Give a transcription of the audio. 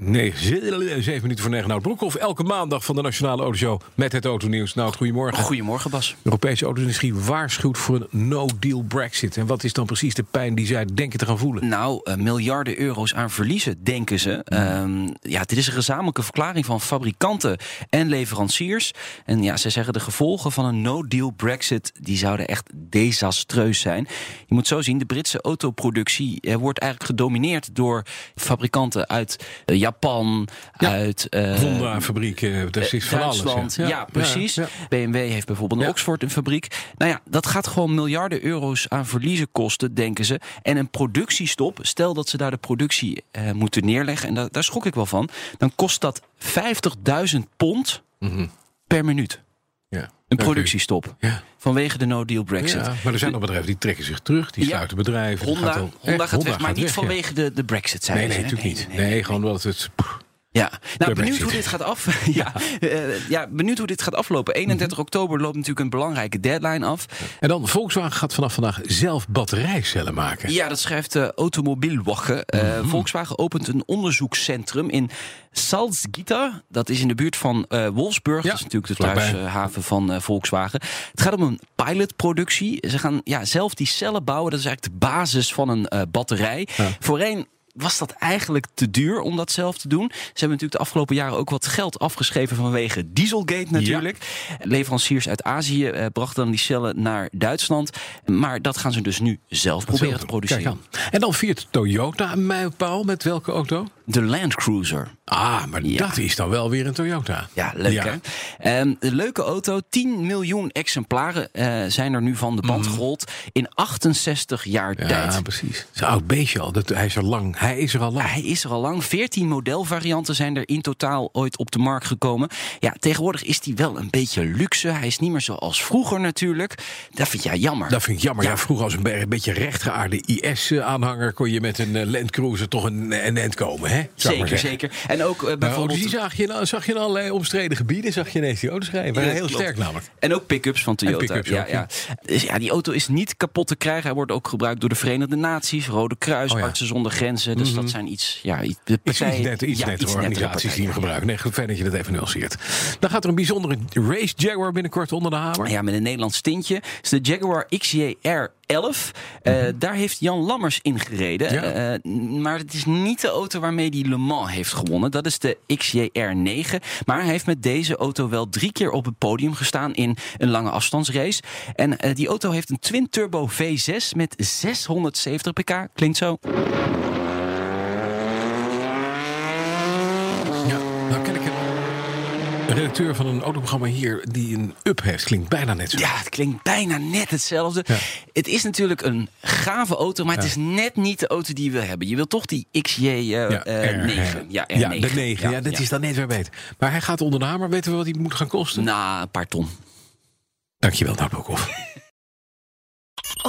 negen, zeven minuten voor negen Nout Broekhoff. Elke maandag van de Nationale Autoshow met het autonieuws. Nou, goedemorgen. Goedemorgen, Bas. De Europese auto-industrie waarschuwt voor een no-deal Brexit. En wat is dan precies de pijn die zij denken te gaan voelen? Nou, uh, miljarden euro's aan verliezen, denken ze. Um, ja, dit is een gezamenlijke verklaring van fabrikanten en leveranciers. En ja, ze zeggen de gevolgen van een no-deal Brexit... die zouden echt desastreus zijn. Je moet zo zien, de Britse autoproductie uh, wordt eigenlijk gedomineerd... door fabrikanten uit uh, Japan, Ja. uit uh, Honda-fabrieken, dat is van Duitsland. alles. Ja, precies. ja. BMW heeft bijvoorbeeld in Ja. Oxford een fabriek. Nou ja, dat gaat gewoon miljarden euro's aan verliezen kosten, denken ze. En een productiestop, stel dat ze daar de productie eh, moeten neerleggen, en daar, daar schrok ik wel van, dan kost dat 50.000 pond Mhm. per minuut. Een productiestop. Ja. Vanwege de no-deal Brexit. Ja, maar er zijn nog bedrijven die trekken zich terug, die Ja. sluiten bedrijven. Honda, gaat al- Honda echt, gaat weg, maar niet weg, vanwege de, de Brexit, Nee, zijn nee, ze. natuurlijk niet. Nee, gewoon omdat het. Ja, nou, benieuwd hoe dit gaat af. ja, eh, ja, benieuwd hoe dit gaat aflopen. 31 Mhm. oktober loopt natuurlijk een belangrijke deadline af. En dan Volkswagen gaat vanaf vandaag zelf batterijcellen maken. Ja, dat schrijft de Automobielwoche. Eh, Mhm. Volkswagen opent een onderzoekscentrum in Salzgitter. Dat is in de buurt van eh, Wolfsburg. Ja, dat is natuurlijk de thuishaven van eh, Volkswagen. Het gaat om een pilotproductie. Ze gaan ja, zelf die cellen bouwen. Dat is eigenlijk de basis van een eh, batterij. Ja. Voorheen was dat eigenlijk te duur om dat zelf te doen. Ze hebben natuurlijk de afgelopen jaren ook wat geld afgeschreven vanwege Dieselgate natuurlijk. Leveranciers uit Azië eh, brachten dan die cellen naar Duitsland. Maar dat gaan ze dus nu zelf proberen te produceren. En dan viert Toyota een mijlpaal met welke auto? De Land Cruiser. Ah, maar Ja. dat is dan wel weer een Toyota. Ja, leuk Ja. hè? Ehm, een leuke auto. 10 miljoen exemplaren eh, zijn er nu van de band gerold. In 68 jaar Mhm. Ja, tijd. precies. Het is een oud beestje al. Dat, hij is er lang. Hij is er al lang. Hij is er al lang. 14 modelvarianten zijn er in totaal ooit op de markt gekomen. Ja, tegenwoordig is hij wel een beetje luxe. Hij is niet meer zoals vroeger natuurlijk. Dat vind jij jammer. Dat vind ik jammer. Ja, vroeger als een, be- een beetje rechtgeaarde IS-aanhanger... kon je met een eh, Land Cruiser toch een, een end komen, hè? Zou zeker, zeker. En ook Maar bijvoorbeeld... die zag je, zag je in allerlei omstreden gebieden, zag je ineens die auto's rijden. Waren Ja, heel klopt. sterk namelijk. En ook pick-ups van Toyota. pick-ups ja, ook, ja. Dus ja, die auto is niet kapot te krijgen. Hij wordt ook gebruikt door de Verenigde Naties, Rode Kruis, Oh. Mhm. Artsen zonder Grenzen. Dus dat zijn iets, ja, iets- de Iets, partijen, iets iets organisaties die hem gebruiken. Nee, fijn dat je dat even nuanceert. Dan gaat er een bijzondere race Jaguar binnenkort onder de hamer. Ja, met een Nederlands tintje. Is de Jaguar XJR 11. Eh, Daar heeft Jan Lammers in gereden. Mhm. Ja. Eh, maar het is niet de auto waarmee hij Le Mans heeft gewonnen. Dat is de XJR 9. Maar hij heeft met deze auto wel drie keer op het podium gestaan in een lange afstandsrace. En eh, die auto heeft een twin-turbo V6 met 670 pk. Klinkt zo. Ja, nou ken ik een redacteur van een autoprogramma hier die een up heeft. Klinkt bijna net zo. Ja, het klinkt bijna net hetzelfde. Ja. Het is natuurlijk een gave auto, maar het is net niet de auto die je wil hebben. Je wil toch die XJ eh, Ja, eh, R, 9. Ja, R9. Ja, de 9. Ja, dat is dan net weer beter. Maar hij gaat onder de hamer. Weten we wat hij moet gaan kosten? Na een paar ton. Dankjewel, Nout.